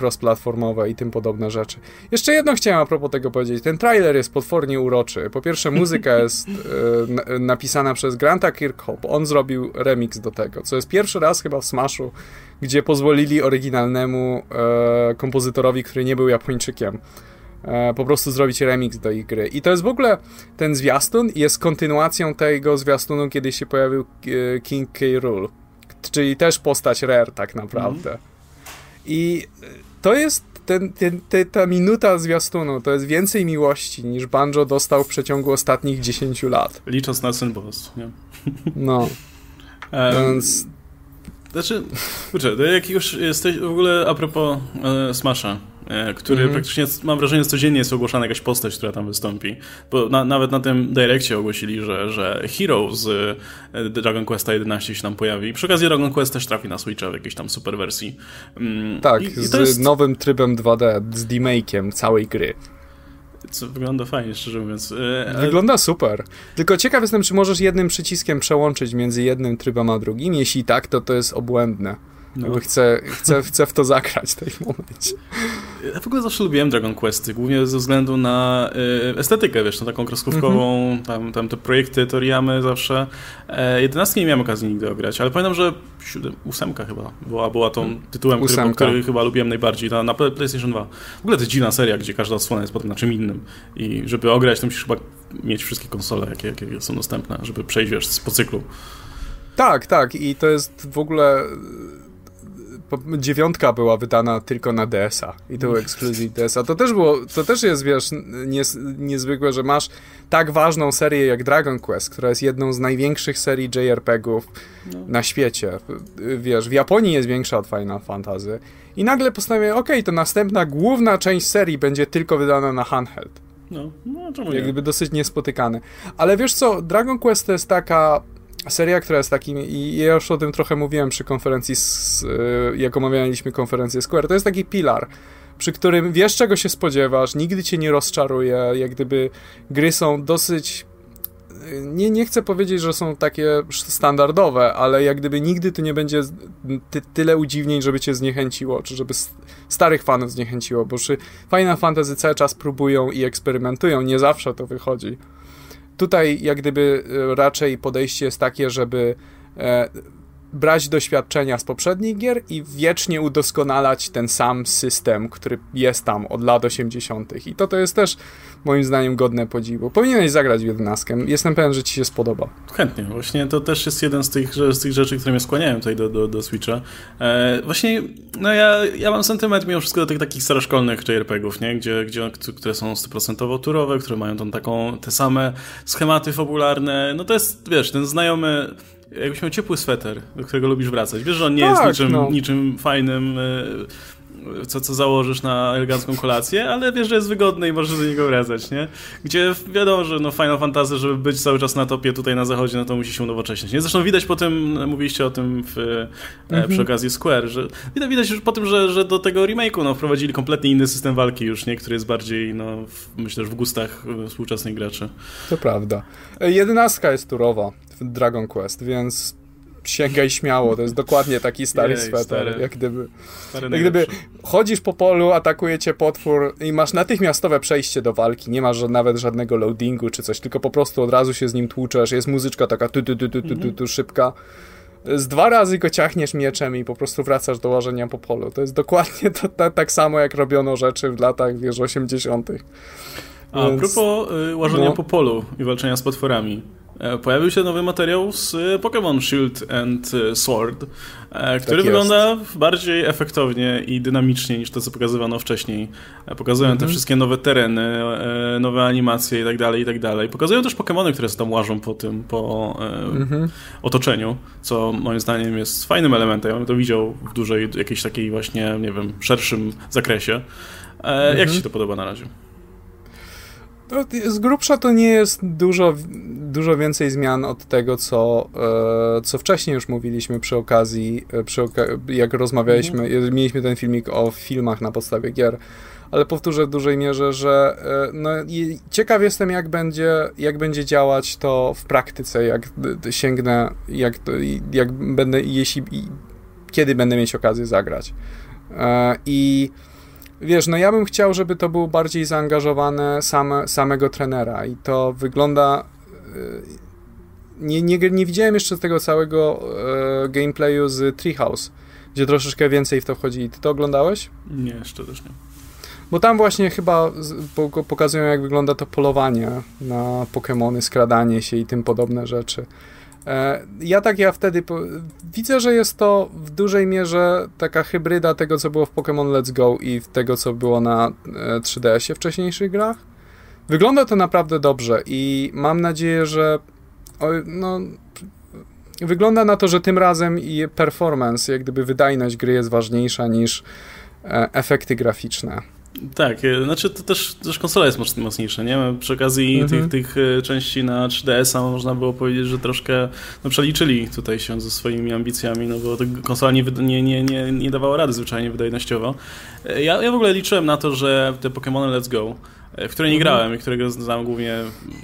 cross-platformowe i tym podobne rzeczy. Jeszcze jedno chciałem a propos tego powiedzieć. Ten trailer jest potwornie uroczy. Po pierwsze, muzyka jest e, napisana przez Granta Kirkhope. On zrobił remix do tego, co jest pierwszy raz chyba w Smashu, gdzie pozwolili oryginalnemu e, kompozytorowi, który nie był Japończykiem, e, po prostu zrobić remix do ich gry. I to jest w ogóle ten zwiastun jest kontynuacją tego zwiastunu, kiedy się pojawił e, King K. Rool czyli też postać Rare tak naprawdę. Mm. I to jest ten, ten, ten, ta minuta zwiastunu, to jest więcej miłości niż Banjo dostał w przeciągu ostatnich 10 lat. Licząc na Synboss, nie? No. Um, Więc... Znaczy, kurczę, jak już jesteś w ogóle a propos e, Smasha, E, który mm -hmm. praktycznie, mam wrażenie, codziennie jest ogłaszana jakaś postać, która tam wystąpi. Bo na, nawet na tym Direccie ogłosili, że, że Hero z e, Dragon Questa 11 się tam pojawi. Przy okazji Dragon Quest też trafi na Switcha w jakiejś tam super wersji. Mm, tak, I, z jest... nowym trybem 2D, z demake'iem całej gry. Co wygląda fajnie, szczerze mówiąc. E, wygląda super. Tylko ciekaw jestem, czy możesz jednym przyciskiem przełączyć między jednym trybem a drugim. Jeśli tak, to to jest obłędne. No. Chcę, chcę, chcę w to zagrać w tym momencie. Ja w ogóle zawsze lubiłem Dragon Questy, głównie ze względu na y, estetykę, wiesz, na taką kreskówkową, mm -hmm. tam, tam te projekty Toriyamy zawsze. E, jedenastki nie miałem okazji nigdy ograć, ale pamiętam, że siódem, ósemka chyba była, była tą tytułem, który, który, chyba lubiłem najbardziej, na, na PlayStation 2. W ogóle to jest dziwna seria, gdzie każda odsłona jest potem na czym innym i żeby ograć, to musisz chyba mieć wszystkie konsole, jakie, jakie są dostępne, żeby przejść wiesz, po cyklu. Tak, tak i to jest w ogóle dziewiątka była wydana tylko na DS-a i to był ekskluzyw DS-a. To też było, to też jest, wiesz, nies, niezwykłe, że masz tak ważną serię jak Dragon Quest, która jest jedną z największych serii JRPG-ów no. na świecie. Wiesz, w Japonii jest większa od Final Fantasy i nagle postanowię, ok, to następna główna część serii będzie tylko wydana na handheld. No, no czemu nie? Jak gdyby dosyć niespotykane. Ale wiesz co, Dragon Quest to jest taka seria, która jest takim, i ja już o tym trochę mówiłem przy konferencji, z, y, jak omawialiśmy konferencję Square, to jest taki pilar, przy którym wiesz czego się spodziewasz, nigdy cię nie rozczaruje, jak gdyby gry są dosyć y, nie, nie chcę powiedzieć, że są takie standardowe, ale jak gdyby nigdy to nie będzie ty, tyle udziwnień, żeby cię zniechęciło, czy żeby starych fanów zniechęciło, bo przy Final Fantasy cały czas próbują i eksperymentują, nie zawsze to wychodzi. Tutaj jak gdyby e, raczej podejście jest takie, żeby e, brać doświadczenia z poprzednich gier i wiecznie udoskonalać ten sam system, który jest tam od lat 80. I to to jest też moim zdaniem godne podziwu. Powinieneś zagrać w jedenastkę. Jestem pewien, że ci się spodoba. Chętnie. Właśnie to też jest jeden z tych, z tych rzeczy, które mnie skłaniają tutaj do, do, do Switcha. E, właśnie, no ja, ja mam sentyment mimo wszystko do tych takich staroszkolnych JRPG-ów, nie? Gdzie, gdzie, które są 100% turowe, które mają tą taką, te same schematy fabularne. No to jest, wiesz, ten znajomy jakbyś miał ciepły sweter, do którego lubisz wracać. Wiesz, że on nie tak, jest niczym, no. niczym fajnym, e, co, co założysz na elegancką kolację, ale wiesz, że jest wygodny i możesz do niego wracać, nie? Gdzie wiadomo, że no Final Fantasy, żeby być cały czas na topie tutaj na zachodzie, no to musi się unowocześnić. Nie? Zresztą widać po tym, mówiliście o tym w, e, mhm. przy okazji Square, że widać, widać już po tym, że, że do tego remake'u no, wprowadzili kompletnie inny system walki już, nie? Który jest bardziej, no, w, myślę, że w gustach e, współczesnych graczy. To prawda. Jedenastka jest turowa. Dragon Quest, więc sięgaj śmiało, to jest dokładnie taki stary Jej, sweter, stary, jak gdyby, jak gdyby chodzisz po polu, atakuje cię potwór i masz natychmiastowe przejście do walki, nie masz nawet żadnego loadingu czy coś, tylko po prostu od razu się z nim tłuczesz, jest muzyczka taka tu tu tu tu tu, tu, tu szybka, z dwa razy go ciachniesz mieczem i po prostu wracasz do łażenia po polu. To jest dokładnie to, to, tak samo, jak robiono rzeczy w latach, wiesz, 80. A Więc... propos y, łażenia no. po polu i walczenia z potworami. E, pojawił się nowy materiał z e, Pokémon Shield and e, Sword, który tak wygląda bardziej efektownie i dynamicznie niż to, co pokazywano wcześniej. Pokazują mhm. te wszystkie nowe tereny, nowe animacje i tak dalej, i tak dalej. Pokazują też Pokémony, które tam łażą po tym, po mhm. otoczeniu, co moim zdaniem jest fajnym elementem. Ja bym to widział w dużej, jakiejś takiej właśnie, nie wiem, szerszym zakresie. Mhm. Jak ci się to podoba na razie? Z grubsza to nie jest dużo, dużo więcej zmian od tego, co, e, co wcześniej już mówiliśmy przy okazji, e, przy oka jak rozmawialiśmy, mhm. mieliśmy ten filmik o filmach na podstawie gier, ale powtórzę w dużej mierze, że e, no, ciekaw jestem, jak będzie, jak będzie działać to w praktyce, jak sięgnę, jak, jak będę, jeśli, kiedy będę mieć okazję zagrać. I wiesz, no ja bym chciał, żeby to było bardziej zaangażowane same, samego trenera i to wygląda... Y, nie, nie, nie widziałem jeszcze tego całego e, gameplayu z Treehouse, gdzie troszeczkę więcej w to wchodzi. Ty to oglądałeś? Nie, jeszcze też nie. Bo tam właśnie chyba pokazują, jak wygląda to polowanie na Pokémony, skradanie się i tym podobne rzeczy. E, ja tak ja wtedy po... widzę, że jest to w dużej mierze taka hybryda tego, co było w Pokémon Let's Go i tego, co było na 3DS-ie wcześniejszych grach. Wygląda to naprawdę dobrze i mam nadzieję, że no, wygląda na to, że tym razem i performance, jak gdyby wydajność gry jest ważniejsza niż e, efekty graficzne. Tak, e, znaczy to też, też konsola jest mocniejsza, nie? Przy okazji mhm. tych, tych e, części na 3DS-a można było powiedzieć, że troszkę no, przeliczyli tutaj się ze swoimi ambicjami, no bo konsola nie, nie, nie, nie, nie dawała rady zwyczajnie wydajnościowo. E, ja, ja w ogóle liczyłem na to, że te Pokémony Let's Go w której nie mhm. grałem i którego znam głównie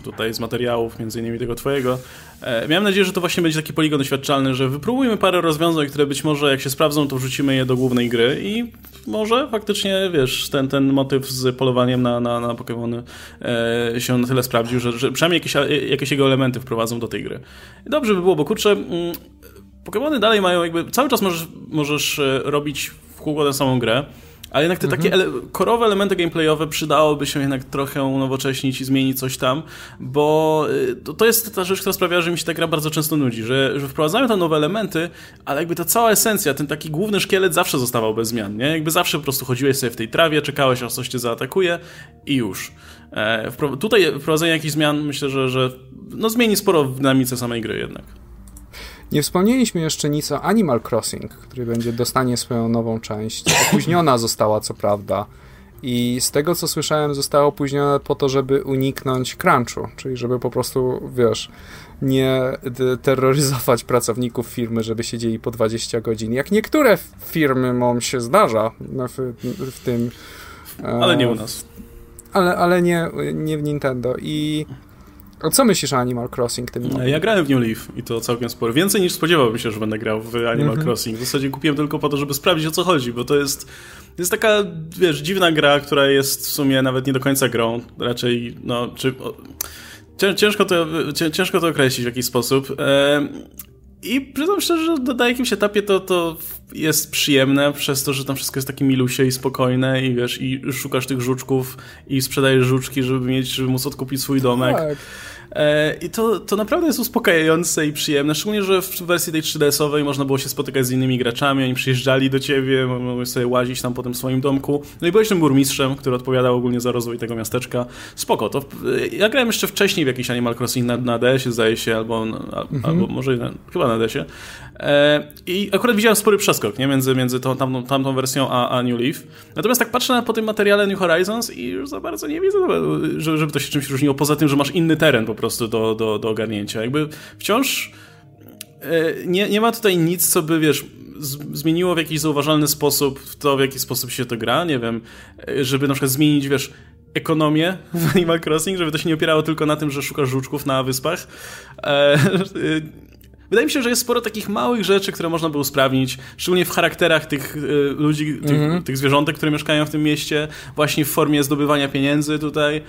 tutaj z materiałów, między innymi tego twojego. E, miałem nadzieję, że to właśnie będzie taki poligon doświadczalny, że wypróbujmy parę rozwiązań, które być może jak się sprawdzą, to wrzucimy je do głównej gry i może faktycznie, wiesz, ten, ten motyw z polowaniem na, na, na Pokémony e, się na tyle sprawdził, że, że przynajmniej jakieś, jakieś jego elementy wprowadzą do tej gry. Dobrze by było, bo kurczę, mm, Pokémony dalej mają jakby, cały czas możesz, możesz robić w kółko tę samą grę, Ale jednak te mhm. takie ele korowe elementy gameplayowe przydałoby się jednak trochę unowocześnić i zmienić coś tam, bo y, to, to jest ta rzecz, która sprawia, że mi się ta gra bardzo często nudzi, że, że wprowadzają tam nowe elementy, ale jakby ta cała esencja, ten taki główny szkielet zawsze zostawał bez zmian, nie? Jakby zawsze po prostu chodziłeś sobie w tej trawie, czekałeś, aż coś cię zaatakuje i już. E, tutaj wprowadzenie jakichś zmian myślę, że, że no, zmieni sporo w dynamice samej gry jednak. Nie wspomnieliśmy jeszcze nic o Animal Crossing, który będzie dostanie swoją nową część. Opóźniona została, co prawda. I z tego, co słyszałem, została opóźniona po to, żeby uniknąć crunchu, czyli żeby po prostu, wiesz, nie terroryzować pracowników firmy, żeby siedzieli po 20 godzin. Jak niektóre firmy, mom się zdarza w, w tym. Ale nie u nas. Ale, ale nie, nie w Nintendo. I a co myślisz o Animal Crossing tym nowym? Ja grałem w New Leaf i to całkiem sporo. Więcej niż spodziewałbym się, że będę grał w Animal mm -hmm. Crossing. W zasadzie kupiłem tylko po to, żeby sprawdzić o co chodzi, bo to jest, jest taka, wiesz, dziwna gra, która jest w sumie nawet nie do końca grą. Raczej, no, czy... Ciężko to, ciężko to określić w jakiś sposób. I przyznam szczerze, że na jakimś etapie to, to jest przyjemne przez to, że tam wszystko jest takie milusie i spokojne i wiesz, i szukasz tych żuczków i sprzedajesz żuczki, żeby mieć, żeby móc odkupić swój domek. Tak. E, I to, to naprawdę jest uspokajające i przyjemne, szczególnie, że w wersji tej 3DS-owej można było się spotykać z innymi graczami, oni przyjeżdżali do ciebie, mogłeś sobie łazić tam po tym swoim domku. No i byłeś tym burmistrzem, który odpowiadał ogólnie za rozwój tego miasteczka. Spoko, to ja grałem jeszcze wcześniej w jakiś Animal Crossing na, na DS-ie, zdaje się, albo, mhm. albo może na, chyba na DS-ie. E, I akurat widziałem spory przeskok nie? Między, między tą, tamtą, tamtą wersją a, a New Leaf. Natomiast tak patrzę na, po tym materiale New Horizons i już za bardzo nie widzę, żeby to się czymś różniło, poza tym, że masz inny teren po prostu do, do, do ogarnięcia. Jakby wciąż e, nie, nie ma tutaj nic, co by, wiesz, zmieniło w jakiś zauważalny sposób to, w jaki sposób się to gra, nie wiem, e, żeby na przykład zmienić, wiesz, ekonomię w Animal Crossing, żeby to się nie opierało tylko na tym, że szukasz żuczków na wyspach. E, Wydaje mi się, że jest sporo takich małych rzeczy, które można by usprawnić, szczególnie w charakterach tych ludzi, tych, mm -hmm. tych zwierzątek, które mieszkają w tym mieście, właśnie w formie zdobywania pieniędzy tutaj,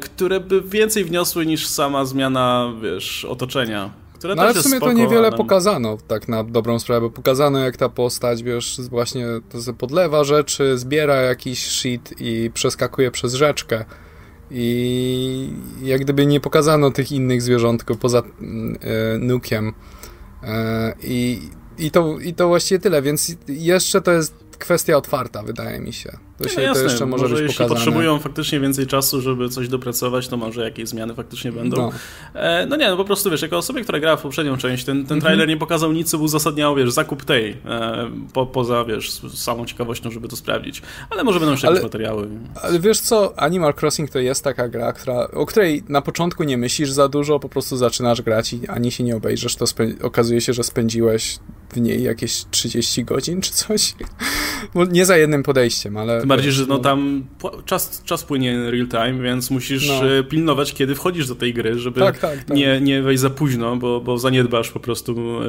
które by więcej wniosły niż sama zmiana, wiesz, otoczenia. Które no ale w sumie spoko, to niewiele ale... pokazano, tak na dobrą sprawę. Pokazano, jak ta postać, wiesz, właśnie to podlewa rzeczy, zbiera jakiś shit i przeskakuje przez rzeczkę. I jak gdyby nie pokazano tych innych zwierząt, tylko poza e, nukiem. E, i, i, to, I to właściwie tyle, więc jeszcze to jest kwestia otwarta, wydaje mi się. To, się, no jasne, to jeszcze może, może być jeśli pokazane. potrzebują faktycznie więcej czasu, żeby coś dopracować, to może jakieś zmiany faktycznie będą. No, e, no nie, no po prostu wiesz, jako osobie, która grała w poprzednią część, ten, ten mhm. trailer nie pokazał nic, co uzasadniało, wiesz, zakup tej, e, po, poza, wiesz, samą ciekawością, żeby to sprawdzić. Ale może będą jeszcze ale, jakieś materiały. Ale wiesz co, Animal Crossing to jest taka gra, która, o której na początku nie myślisz za dużo, po prostu zaczynasz grać i ani się nie obejrzysz, to okazuje się, że spędziłeś w niej jakieś 30 godzin czy coś. Nie za jednym podejściem, ale... Tym bardziej, że no tam czas, czas płynie real time, więc musisz no. E, pilnować, kiedy wchodzisz do tej gry, żeby tak, tak, tak. Nie, nie wejść za późno, bo, bo zaniedbasz po prostu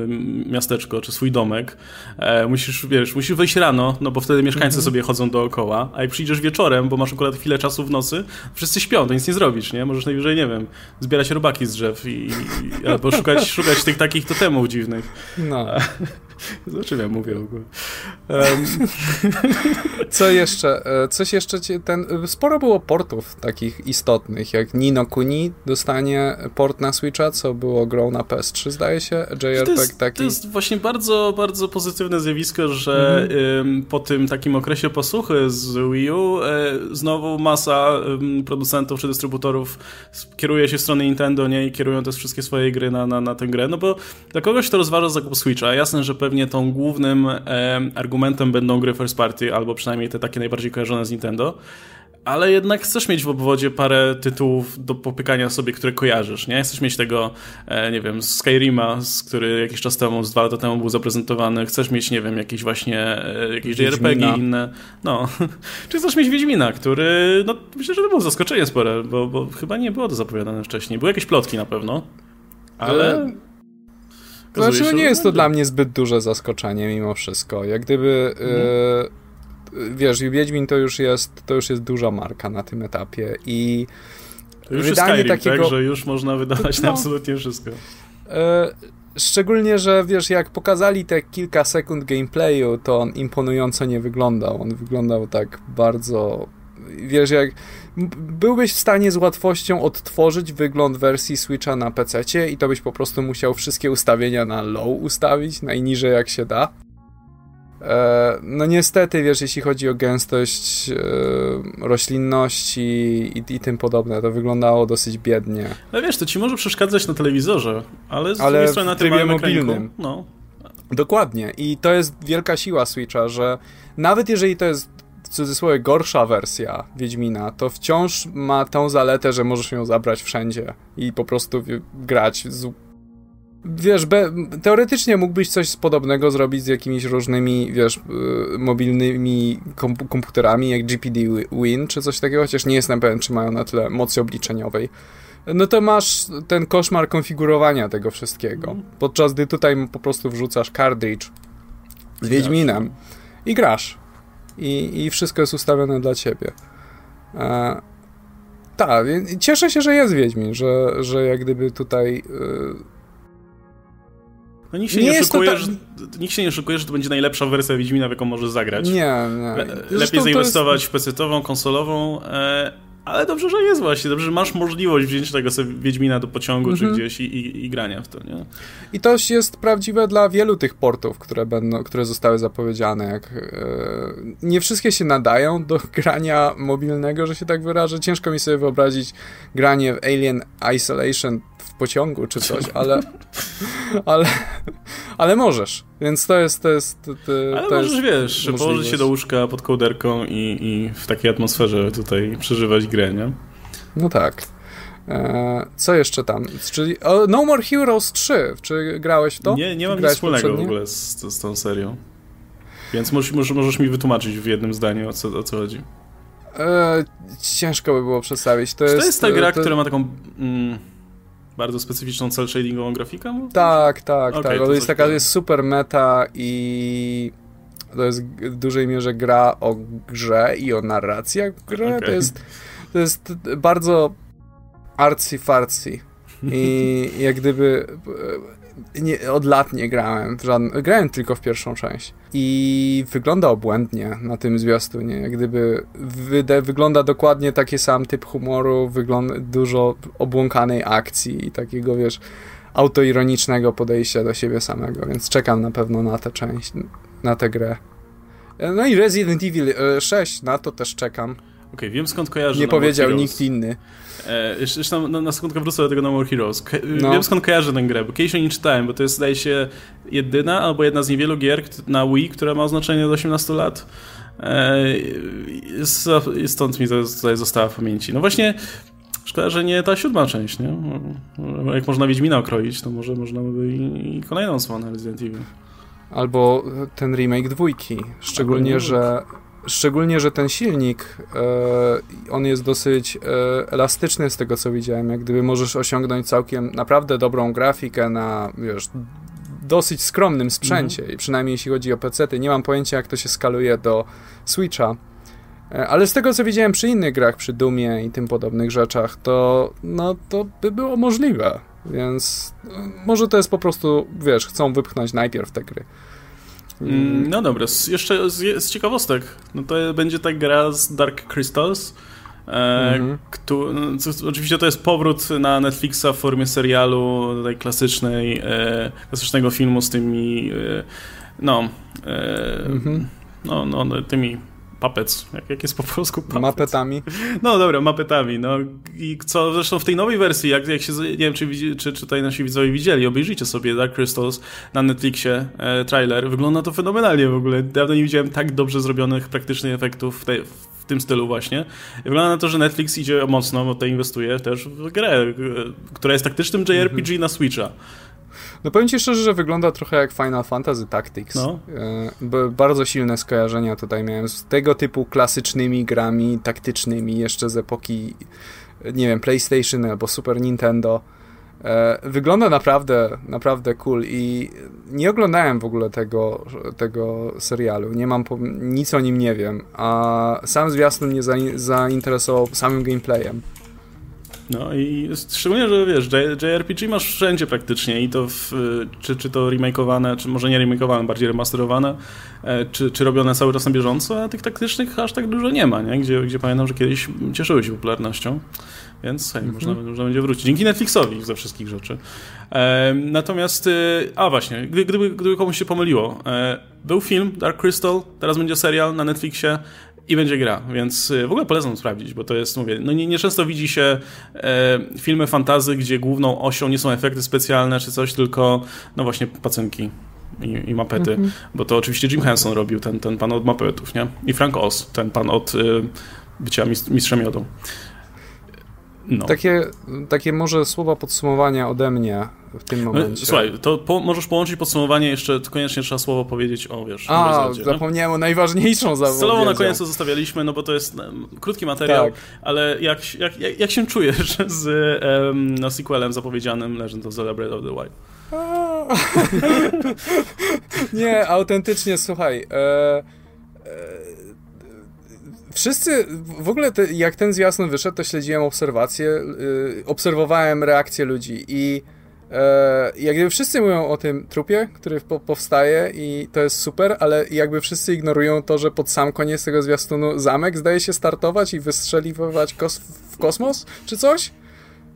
miasteczko czy swój domek. E, musisz, wiesz, musisz wejść rano, no bo wtedy mieszkańcy mhm. sobie chodzą dookoła, a jak przyjdziesz wieczorem, bo masz akurat chwilę czasu w nocy, wszyscy śpią, to nic nie zrobisz, nie? Możesz najwyżej, nie wiem, zbierać robaki z drzew i, i albo szukać, szukać tych takich totemów dziwnych. No. Zobaczymy, ja mówię w ogóle. Um. Co jeszcze? E, coś jeszcze ten. Sporo było portów takich istotnych, jak Nino Kuni dostanie port na Switcha, co było grą na PS3, zdaje się. JRPG to jest, taki. To jest właśnie bardzo, bardzo pozytywne zjawisko, że mhm. po tym takim okresie posłuchy z Wii U e, znowu masa producentów czy dystrybutorów kieruje się w stronę Nintendo nie i kierują też wszystkie swoje gry na, na, na tę grę, no bo dla kogoś, kto rozważa zakup Switcha, jasne, że pewnie tą głównym e, argumentem będą gry first party, albo przynajmniej te takie najbardziej kojarzone z Nintendo, ale jednak chcesz mieć w obwodzie parę tytułów do popykania sobie, które kojarzysz, nie? Chcesz mieć tego, e, nie wiem, Skyrima, który jakiś czas temu, z dwa lata temu był zaprezentowany, chcesz mieć, nie wiem, jakieś właśnie, e, jakieś JRPG inne, no. Czy chcesz mieć Wiedźmina, który, no, myślę, że to było zaskoczenie spore, bo, bo chyba nie było to zapowiadane wcześniej. Były jakieś plotki na pewno, ale... ale znaczy, no nie jest to dla mnie zbyt duże zaskoczenie mimo wszystko. Jak gdyby... Mhm. E, wiesz, Wiedźmin to już jest to już jest duża marka na tym etapie i to już wydanie jest Skyrim, takiego... tak, że już można wydawać no, na absolutnie wszystko. E, Szczególnie, że wiesz, jak pokazali te kilka sekund gameplayu, to on imponująco nie wyglądał. On wyglądał tak bardzo. Wiesz, jak byłbyś w stanie z łatwością odtworzyć wygląd wersji Switcha na PC i to byś po prostu musiał wszystkie ustawienia na low ustawić, najniżej jak się da. E, no niestety, wiesz, jeśli chodzi o gęstość e, roślinności i, i, tym podobne, to wyglądało dosyć biednie. Ale wiesz, to ci może przeszkadzać na telewizorze, ale z ale drugiej strony na trybie mobilnym. No. Dokładnie. I to jest wielka siła Switcha, że nawet jeżeli to jest w cudzysłowie gorsza wersja Wiedźmina, to wciąż ma tą zaletę, że możesz ją zabrać wszędzie i po prostu grać z wiesz, be, teoretycznie mógłbyś coś podobnego zrobić z jakimiś różnymi, wiesz, y, mobilnymi komputerami, jak GPD Win, czy coś takiego, chociaż nie jestem pewien, czy mają na tyle mocy obliczeniowej. No to masz ten koszmar konfigurowania tego wszystkiego. Podczas gdy tutaj po prostu wrzucasz cartridge z Wiedźminem i grasz. I, i wszystko jest ustawione dla ciebie. E, tak, cieszę się, że jest Wiedźmin, że, że jak gdyby tutaj... Y, no nikt się nie, nie szukuje, ta... że, nikt się nie szukuje, że to będzie najlepsza wersja Wiedźmina, w jaką może zagrać. Nie, nie. Le, lepiej zainwestować jest... w pecetową, konsolową, e, ale dobrze, że jest właśnie, dobrze, że masz możliwość wziąć tego sobie Wiedźmina do pociągu mhm. czy gdzieś i, i, i, grania w to, nie? I to jest prawdziwe dla wielu tych portów, które będą, które zostały zapowiedziane, jak e, nie wszystkie się nadają do grania mobilnego, że się tak wyrażę. Ciężko mi sobie wyobrazić granie w Alien Isolation pociągu czy coś, ale, ale, ale możesz. Więc to jest. To jest to, ale to możesz, wiesz, położyć się do łóżka pod kołderką i, i w takiej atmosferze tutaj przeżywać grę, nie? No tak. E, co jeszcze tam? Czyli No More Heroes 3. Czy grałeś w to? Nie, nie mam nic wspólnego w ogóle z, z, tą serią. Więc możesz, możesz mi wytłumaczyć w jednym zdaniu, o co, o co chodzi. E, ciężko by było przedstawić. To, jest, to jest ta gra, to... która ma taką... Mm, bardzo specyficzną cel shadingową grafikę? Tak, tak, okay, tak. To, to jest taka, jest super meta i to jest w dużej mierze gra o grze i o narracjach gry. Okay. To, jest, to jest bardzo artsy-fartsy. I jak gdyby nie, od lat nie grałem. Żadne, grałem tylko w pierwszą część. I wygląda obłędnie na tym zwiastunie. Jak gdyby wyde, wygląda dokładnie taki sam typ humoru, wygląda dużo obłąkanej akcji i takiego, wiesz, autoironicznego podejścia do siebie samego, więc czekam na pewno na tę część, na tę grę. No i Resident Evil 6, e, na to też czekam. Okej, okay, wiem skąd kojarzę. Nie powiedział nikt inny. E, jeszcze na, na sekundkę wrócę do tego No More Heroes. Ke no. Wiem skąd kojarzę tę grę, bo kiedyś o niej czytałem, bo to jest zdaje się jedyna albo jedna z niewielu gier na Wii, która ma oznaczenie do 18 lat. E, stąd mi to tutaj została w pamięci. No właśnie, szkoda, że nie ta siódma część, nie? Jak można Wiedźmina okroić, to może można by i, i kolejną odsłonę Resident Evil. Albo ten remake dwójki. Szczególnie, że Szczególnie, że ten silnik, e, on jest dosyć e, elastyczny z tego, co widziałem. Jak gdyby możesz osiągnąć całkiem naprawdę dobrą grafikę na, wiesz, dosyć skromnym sprzęcie, mhm. przynajmniej jeśli chodzi o PC. -ty. Nie mam pojęcia, jak to się skaluje do Switcha. E, ale z tego, co widziałem przy innych grach, przy Dumie i tym podobnych rzeczach, to, no, to by było możliwe. Więc może to jest po prostu, wiesz, chcą wypchnąć najpierw te gry. Mm, no dobra, jeszcze z, z, ciekawostek, no to będzie ta gra z Dark Crystals, e, mhm. no, co, oczywiście to jest powrót na Netflixa w formie serialu tej klasycznej, e, klasycznego filmu z tymi e, no, e, mhm. no, no, tymi Puppets, jak, jak jest po polsku? Puppets? Mapetami. No dobra, mapetami, no i co zresztą w tej nowej wersji, jak, jak się, nie wiem czy, czy, czy tutaj nasi widzowie widzieli, obejrzyjcie sobie Dark Crystals na Netflixie, e, trailer, wygląda to fenomenalnie w ogóle, dawno nie widziałem tak dobrze zrobionych praktycznych efektów w, tej, w tym stylu właśnie. Wygląda na to, że Netflix idzie mocno, bo tutaj inwestuje też w grę, e, która jest taktycznym JRPG mhm. na Switcha. No powiem ci szczerze, że wygląda trochę jak Final Fantasy Tactics. No. E, bardzo silne skojarzenia tutaj miałem z tego typu klasycznymi grami taktycznymi jeszcze z epoki, nie wiem, PlayStation albo Super Nintendo. E, wygląda naprawdę, naprawdę cool i nie oglądałem w ogóle tego, tego serialu, nie mam, nic o nim nie wiem, a sam zwiastun mnie zainteresował samym gameplayem. No i szczególnie, że wiesz, JRPG masz wszędzie praktycznie i to w, czy, czy to remakeowane, czy może nie remakeowane, bardziej remasterowane, e, czy, czy robione cały czas na bieżąco, a tych taktycznych aż tak dużo nie ma, nie? Gdzie, gdzie pamiętam, że kiedyś cieszyły się popularnością. Więc hej, można, mhm. można będzie wrócić. Dzięki Netflixowi ze wszystkich rzeczy. E, natomiast, e, a właśnie, gdyby, gdyby komuś się pomyliło, e, był film Dark Crystal, teraz będzie serial na Netflixie i będzie gra, więc e, w ogóle polecam sprawdzić, bo to jest, mówię, no nie, nieczęsto widzi się e, filmy fantazy, gdzie główną osią nie są efekty specjalne czy coś, tylko no właśnie pacynki i, i mapety, -hmm. bo to oczywiście Jim Henson robił, ten, ten pan od mapetów, nie? I Frank Oz, ten pan od y, bycia mistrzem jodą. No. Takie, takie może słowa podsumowania ode mnie w tym no, momencie. Słuchaj, to po, możesz połączyć podsumowanie, jeszcze koniecznie trzeba słowo powiedzieć o, wiesz, A, zapomniałem o najważniejszą zapowiedzią. Celowo na koniec to zostawialiśmy, no bo to jest um, krótki materiał, tak. ale jak, jak, jak, jak, się czujesz z um, no, sequelem zapowiedzianym Legend of Zelda Breath of the Wild? Nie, autentycznie, słuchaj, e, e, wszyscy, w ogóle te, jak ten zwiastun wyszedł, to śledziłem obserwacje, yy, obserwowałem reakcje ludzi i yy, jak gdyby wszyscy mówią o tym trupie, który po, powstaje i to jest super, ale jakby wszyscy ignorują to, że pod sam koniec tego zwiastunu zamek zdaje się startować i wystrzeliwać kos w kosmos, czy coś?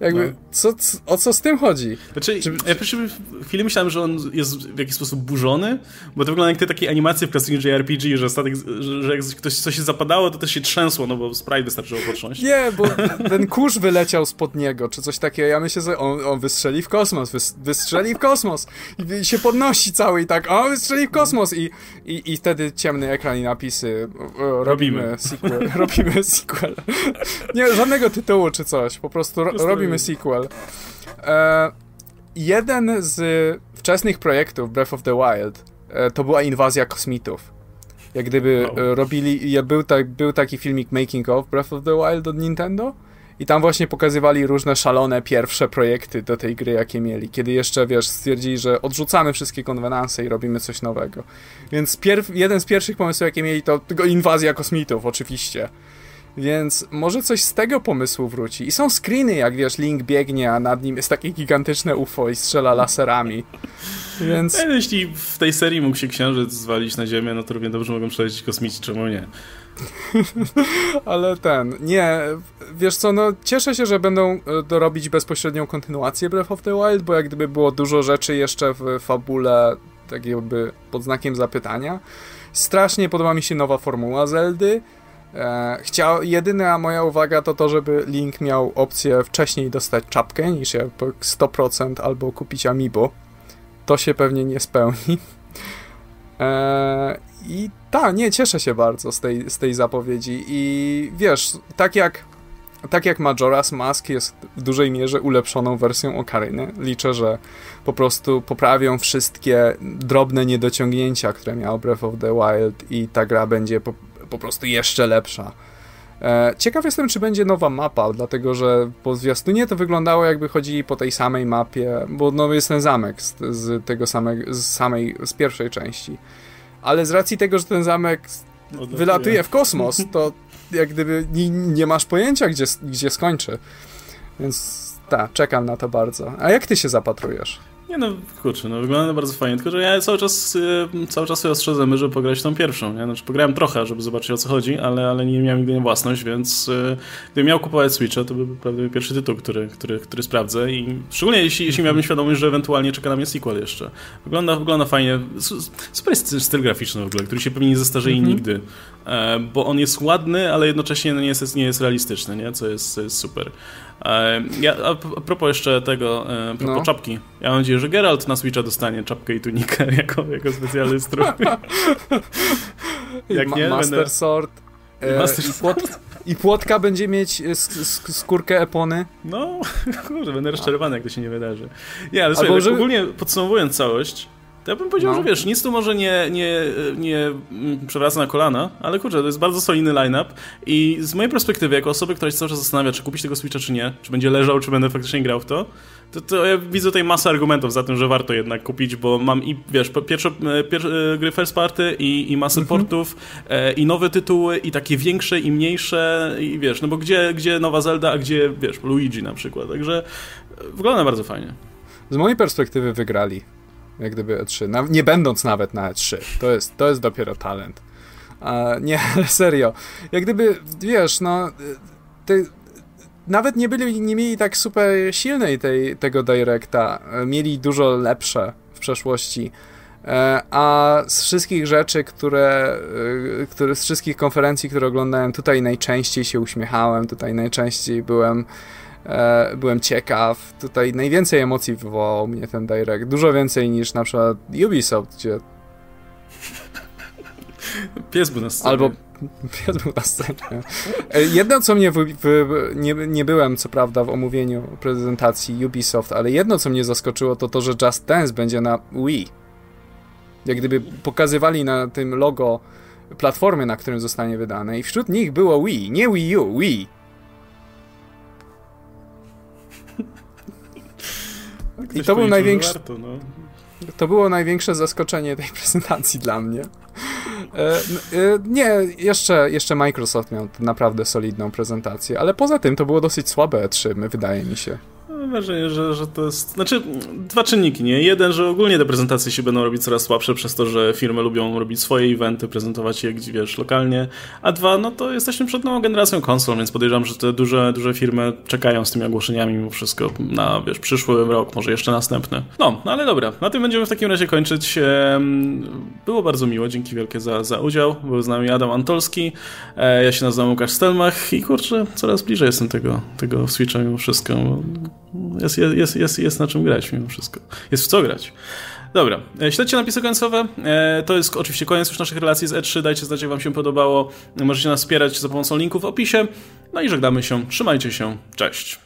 Jakby, no. co, co, o co z tym chodzi? Znaczy, Czy, ja pierwszy chwilę myślałem, że on jest w jakiś sposób burzony, bo to wygląda jak te takie animacje w klasycznie JRPG, że, statek, że, że jak ktoś coś się zapadało, to też się trzęsło, no bo sprite wystarczyło potrząść. Nie, bo ten kurz wyleciał spod niego, czy coś takiego. Ja myślę, że on, on wystrzeli w kosmos, wys, wystrzeli w kosmos i się podnosi cały i tak, o, wystrzeli w kosmos i, i, i wtedy ciemny ekran i napisy robimy, robimy sequel, robimy sequel. Nie, żadnego tytułu czy coś, po prostu ro, robimy robimy sequel. E, jeden z wczesnych projektów Breath of the Wild e, to była inwazja kosmitów. Jak gdyby e, robili, był, tak, był taki filmik Making of Breath of the Wild od Nintendo i tam właśnie pokazywali różne szalone pierwsze projekty do tej gry, jakie mieli. Kiedy jeszcze, wiesz, stwierdzili, że odrzucamy wszystkie konwenanse i robimy coś nowego. Więc jeden z pierwszych pomysłów, jakie mieli, to tylko inwazja kosmitów, oczywiście. Więc może coś z tego pomysłu wróci. I są screeny, jak wiesz, Link biegnie, a nad nim jest takie gigantyczne UFO i strzela laserami. Więc... Ja, jeśli w tej serii mógł się księżyc zwalić na Ziemię, no to równie dobrze mogą przelecieć kosmici, czemu nie? Ale ten, nie, wiesz co, no cieszę się, że będą e, dorobić bezpośrednią kontynuację Breath of the Wild, bo jak gdyby było dużo rzeczy jeszcze w fabule, tak jakby pod znakiem zapytania. Strasznie podoba mi się nowa formuła Zeldy, E, chciał, jedyna moja uwaga to to, żeby Link miał opcję wcześniej dostać czapkę niż 100% albo kupić Amiibo. To się pewnie nie spełni. E, I tak, nie, cieszę się bardzo z tej, z tej zapowiedzi i wiesz, tak jak tak jak Majora's Mask jest w dużej mierze ulepszoną wersją Okaryny, liczę, że po prostu poprawią wszystkie drobne niedociągnięcia, które miał Breath of the Wild i ta gra będzie po, po prostu jeszcze lepsza. E, ciekaw jestem, czy będzie nowa mapa, dlatego że po zwiastunie to wyglądało jakby chodzili po tej samej mapie, bo no jest ten zamek z, z tego samego, z samej, z pierwszej części. Ale z racji tego, że ten zamek wylatuje w kosmos, to jak gdyby nie, nie masz pojęcia, gdzie, gdzie skończy. Więc tak, czekam na to bardzo. A jak ty się zapatrujesz? Nie no, kurczę, no wygląda bardzo fajnie, tylko że ja cały czas, y, cały czas sobie ostrzedzamy, żeby pograć tą pierwszą, nie? Znaczy pograłem trochę, żeby zobaczyć o co chodzi, ale, ale nie miałem nigdy własność, więc y, gdybym miał kupować Switcha, to byłby pewnie pierwszy tytuł, który, który, który sprawdzę i szczególnie jeśli, jeśli miałbym świadomość, że ewentualnie czeka na mnie sequel jeszcze. Wygląda, wygląda fajnie, super jest styl graficzny w ogóle, który się pewnie nie zestarzeje mhm. nigdy, e, bo on jest ładny, ale jednocześnie nie jest, nie jest realistyczny, nie? Co jest, jest super. E, ja, a, a propos jeszcze tego, e, a propos no. czapki. Ja mam nadzieję, że Geralt na Switcha dostanie czapkę i tunikę jako, jako specjalny strój. Jak Ma nie, Master będę... Sword. E, Master i, płot, I płotka będzie mieć skórkę Epony. No, kurde, będę rozczarowany, jak to się nie wydarzy. Nie, ale słuchaj, tak że... ogólnie podsumowując całość, To ja bym powiedział, no. że wiesz, nic tu może nie, nie, nie mm, przewraca na kolana, ale kurczę, to jest bardzo solidny line-up i z mojej perspektywy, jako osoby, która się cały czas zastanawia, czy kupić tego Switcha, czy nie, czy będzie leżał, czy będę faktycznie grał w to, to, to ja widzę tutaj masę argumentów za tym, że warto jednak kupić, bo mam i, wiesz, pierwsze, e, pierwsze gry first party i, i masę mhm. portów e, i nowe tytuły i takie większe i mniejsze i wiesz, no bo gdzie, gdzie nowa Zelda, a gdzie, wiesz, Luigi na przykład, także wygląda bardzo fajnie. Z mojej perspektywy wygrali jak gdyby E3, nie będąc nawet na E3. To jest, to jest dopiero talent. Nie, ale serio. Jak gdyby, wiesz, no, te, nawet nie byli, nie mieli tak super silnej tej, tego Directa. Mieli dużo lepsze w przeszłości. E, a z wszystkich rzeczy, które, e, które, z wszystkich konferencji, które oglądałem, tutaj najczęściej się uśmiechałem, tutaj najczęściej byłem byłem ciekaw. Tutaj najwięcej emocji wywołał mnie ten direct. Dużo więcej niż na przykład Ubisoft, gdzie. Pies był na scenie. Albo pies był na scenie. E, jedno, co mnie. Nie, nie byłem, co prawda, w omówieniu prezentacji Ubisoft, ale jedno, co mnie zaskoczyło, to to, że Just Dance będzie na Wii. Jak gdyby pokazywali na tym logo platformy, na którym zostanie wydane, i wśród nich było Wii, nie Wii U, Wii. I to był największy. Warto, no. To było największe zaskoczenie tej prezentacji dla mnie. E, e, nie, jeszcze, jeszcze Microsoft miał naprawdę solidną prezentację, ale poza tym to było dosyć słabe E3, wydaje mi się. Mam wrażenie, że, że to jest. Znaczy, dwa czynniki, nie? Jeden, że ogólnie te prezentacje się będą robić coraz słabsze przez to, że firmy lubią robić swoje eventy, prezentować je gdzie wiesz, lokalnie. A dwa, no to jesteśmy przed nową generacją konsol, więc podejrzewam, że te duże, duże firmy czekają z tymi ogłoszeniami mimo wszystko na wiesz, przyszły rok, może jeszcze następny. No, no ale dobra, na tym będziemy w takim razie kończyć. Było bardzo miło, dzięki wielkie za, za udział. Był z nami Adam Antolski, e, ja się nazywam Łukasz Stelmach i kurczę, coraz bliżej jestem tego, tego Switcha mimo wszystko. Jest, jest, jest, jest na czym grać mimo wszystko. Jest w co grać. Dobra, e, śledźcie napisy końcowe. E, to jest oczywiście koniec już naszych relacji z E3. Dajcie znać, jak wam się podobało. Możecie nas wspierać za pomocą linków w opisie. No i żegnamy się. Trzymajcie się. Cześć.